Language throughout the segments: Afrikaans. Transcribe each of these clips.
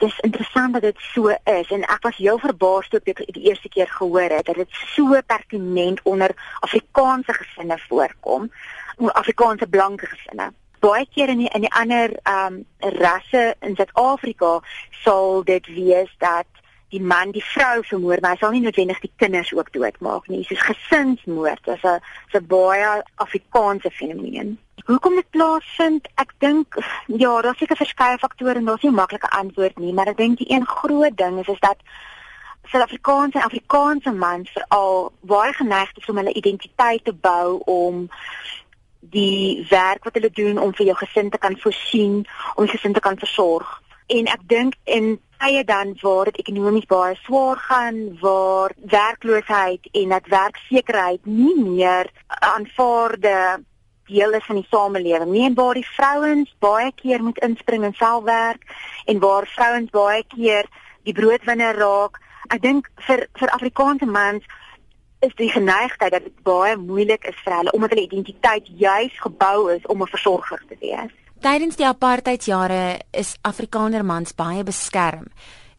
dis interessant dat dit so is en ek was heel verbaas toe ek dit die eerste keer gehoor het dat dit so pertinent onder Afrikaanse gesinne voorkom, Afrikaanse blanke gesinne. Baie keer in die in die ander ehm um, rasse in Suid-Afrika sal dit wees dat die man die vrou vermoor, maar hy sal nie noodwendig die kinders ook doodmaak nie. Soos gesinsmoord, dis 'n 'n baie Afrikaanse fenomeen. Hoekom dit plaasvind? Ek dink ja, daar's seker verskeie faktore en daar's nie 'n maklike antwoord nie, maar ek dink die een groot ding is is dat Suid-Afrikaanse en Afrikaanse mans veral baie geneig is om hulle identiteit te bou om die werk wat hulle doen om vir jou gesin te kan voorsien, om die gesin te kan versorg. En ek dink in tye dan waar dit ekonomies baie swaar gaan, waar werkloosheid en dat werksekerheid nie meer aanvaarde deel is van die samelewing nie en waar die vrouens baie keer moet inspring en self werk en waar vrouens baie keer die broodwinner raak. Ek dink vir vir Afrikaanse mans is die geneigtheid dat dit baie moeilik is vir hulle omdat hulle identiteit juis gebou is om 'n versorger te wees. Tydens die apartheidjare is Afrikaner mans baie beskerm.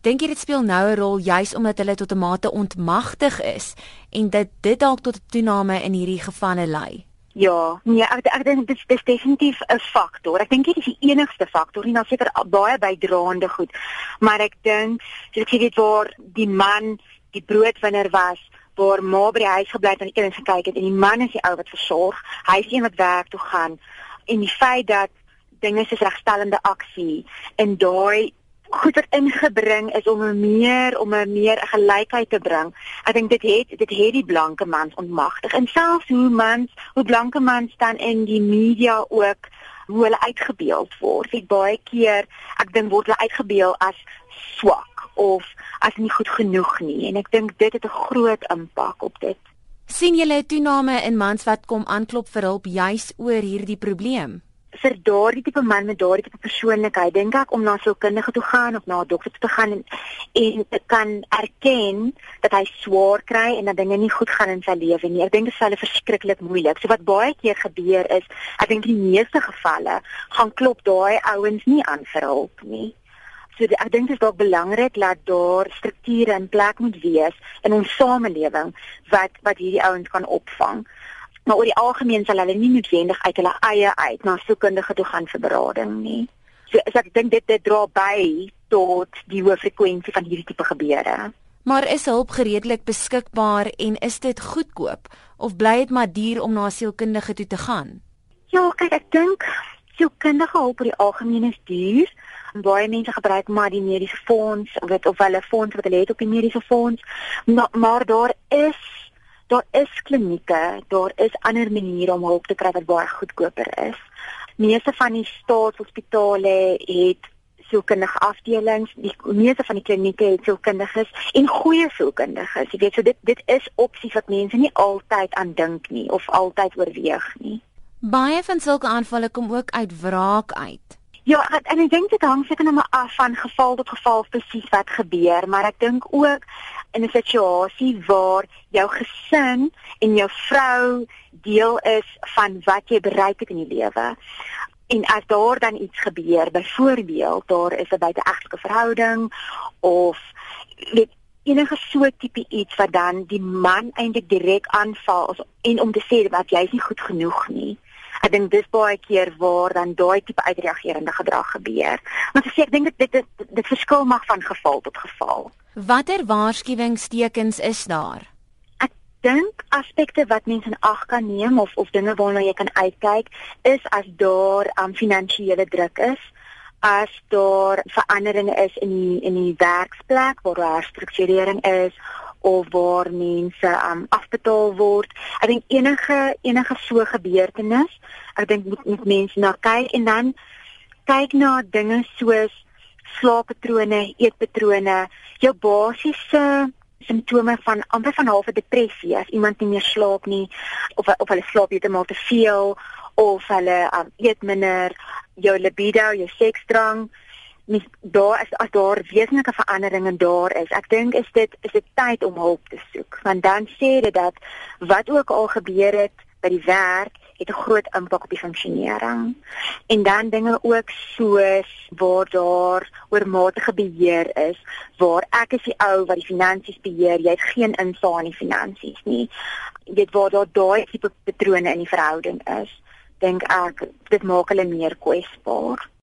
Dink jy dit speel nou 'n rol juis omdat hulle tot 'n mate ontmagtig is en dat dit dalk tot 'n toename in hierdie gevalle lei? Ja, nee, ek ek dink dit is definitief 'n faktor. Ek dink dit is die enigste faktor, nie nou seker baie bydraende goed, maar ek dink as jy weet waar die man die broodwinner was, waar ma by die huis gebly het en die kinders gekyk het en die man is die ou wat versorg, hy is een wat werk toe gaan en die feit dat dinge soos regstellende aksie en daai goed wat ingebring is om 'n meer om 'n meer gelykheid te bring. Ek dink dit het dit het die blanke mans ontmagtig. En selfs hoe mans, hoe blanke mans dan in die media ook hoe hulle uitgebeeld word. Ek baie keer ek dink word hulle uitgebeeld as swak of as nie goed genoeg nie en ek dink dit het 'n groot impak op dit. sien julle 'n toename in mans wat kom aanklop vir hulp juis oor hierdie probleem? Vir daardie tipe man met daardie tipe persoonlikheid dink ek om na sielkundige toe gaan of na 'n dokter toe te gaan en en te kan erken dat hy swaar kry en dat dinge nie goed gaan in sy lewe nie. Ek dink dit is vir hulle verskriklik moeilik. So wat baie keer gebeur is, ek dink in die meeste gevalle gaan klop daai ouens nie aan vir hulp nie. So die, ek dink dit is dalk belangrik dat daar strukture in plek moet wees in ons samelewing wat wat hierdie ouens kan opvang maar oor die algemeen sal hulle nie noodwendig uit hulle eie uit na sielkundige toe gaan vir berading nie. So, so ek dink dit dit dra by tot die hoë frekwensie van hierdie tipe gebeure. Maar is hulp redelik beskikbaar en is dit goedkoop of bly dit maar duur om na 'n sielkundige toe te gaan? Ja, kyk ek dink sielkundige hulp oor die algemeen is duur. Baie mense gebruik maar die mediese fonds of weet of hulle fonds wat hulle het op die mediese fonds, maar, maar daar is daar is klinieke, daar is ander maniere om hulp te kry wat baie goedkoper is. Meeste van die staatshospitale het sielkundige afdelings, die meeste van die klinieke het sielkundiges en goeie sielkundiges. Jy weet, so dit dit is opsies wat mense nie altyd aan dink nie of altyd oorweeg nie. Baie van sulke aanvalle kom ook uit wraak uit. Ja, en ek dink dit hang seker nou maar af van geval tot geval presies wat gebeur, maar ek dink ook in 'n situasie waar jou gesin en jou vrou deel is van wat jy bereik het in die lewe. En as daar dan iets gebeur, byvoorbeeld daar is 'n buiteegtelike verhouding of weet enige so tipe iets wat dan die man eintlik direk aanval en om te sê dat jy is nie goed genoeg nie. Ek dink dis baie keer waar dan daai tipe uitreagerende gedrag gebeur. Ek sê ek dink dit dit, dit dit verskil mag van geval tot geval. Watter waarskuwingstekens is daar? Ek dink aspekte wat mense in ag kan neem of of dinge waarna jy kan uitkyk is as daar um, finansiële druk is, as daar veranderinge is in die in die werksplek waar daar strukturering is of waar mense um, afbetaal word. Ek dink enige enige so gebeurtenis, ek dink moet, moet mense na kyk en dan kyk na dinge soos slaappatrone, eetpatrone, jou basiese simptome van amper van halfe depressie as iemand nie meer slaap nie of of hulle slaap heeltemal te veel of hulle um, eet minder, jou libido, jou seksdrang mis daar is as daar wesenlike veranderinge daar is. Ek dink is dit is dit tyd om hulp te soek. Want dan sê dit dat wat ook al gebeur het by die werk het 'n groot impak op die funksionering. En dan dinge ook soos waar daar oormatige beheer is, waar ek is die ou wat die finansies beheer, jy het geen insig in die finansies nie. Weet waar daar daai tipe patrone in die verhouding is, dink ek dit maak hulle meer kwesbaar.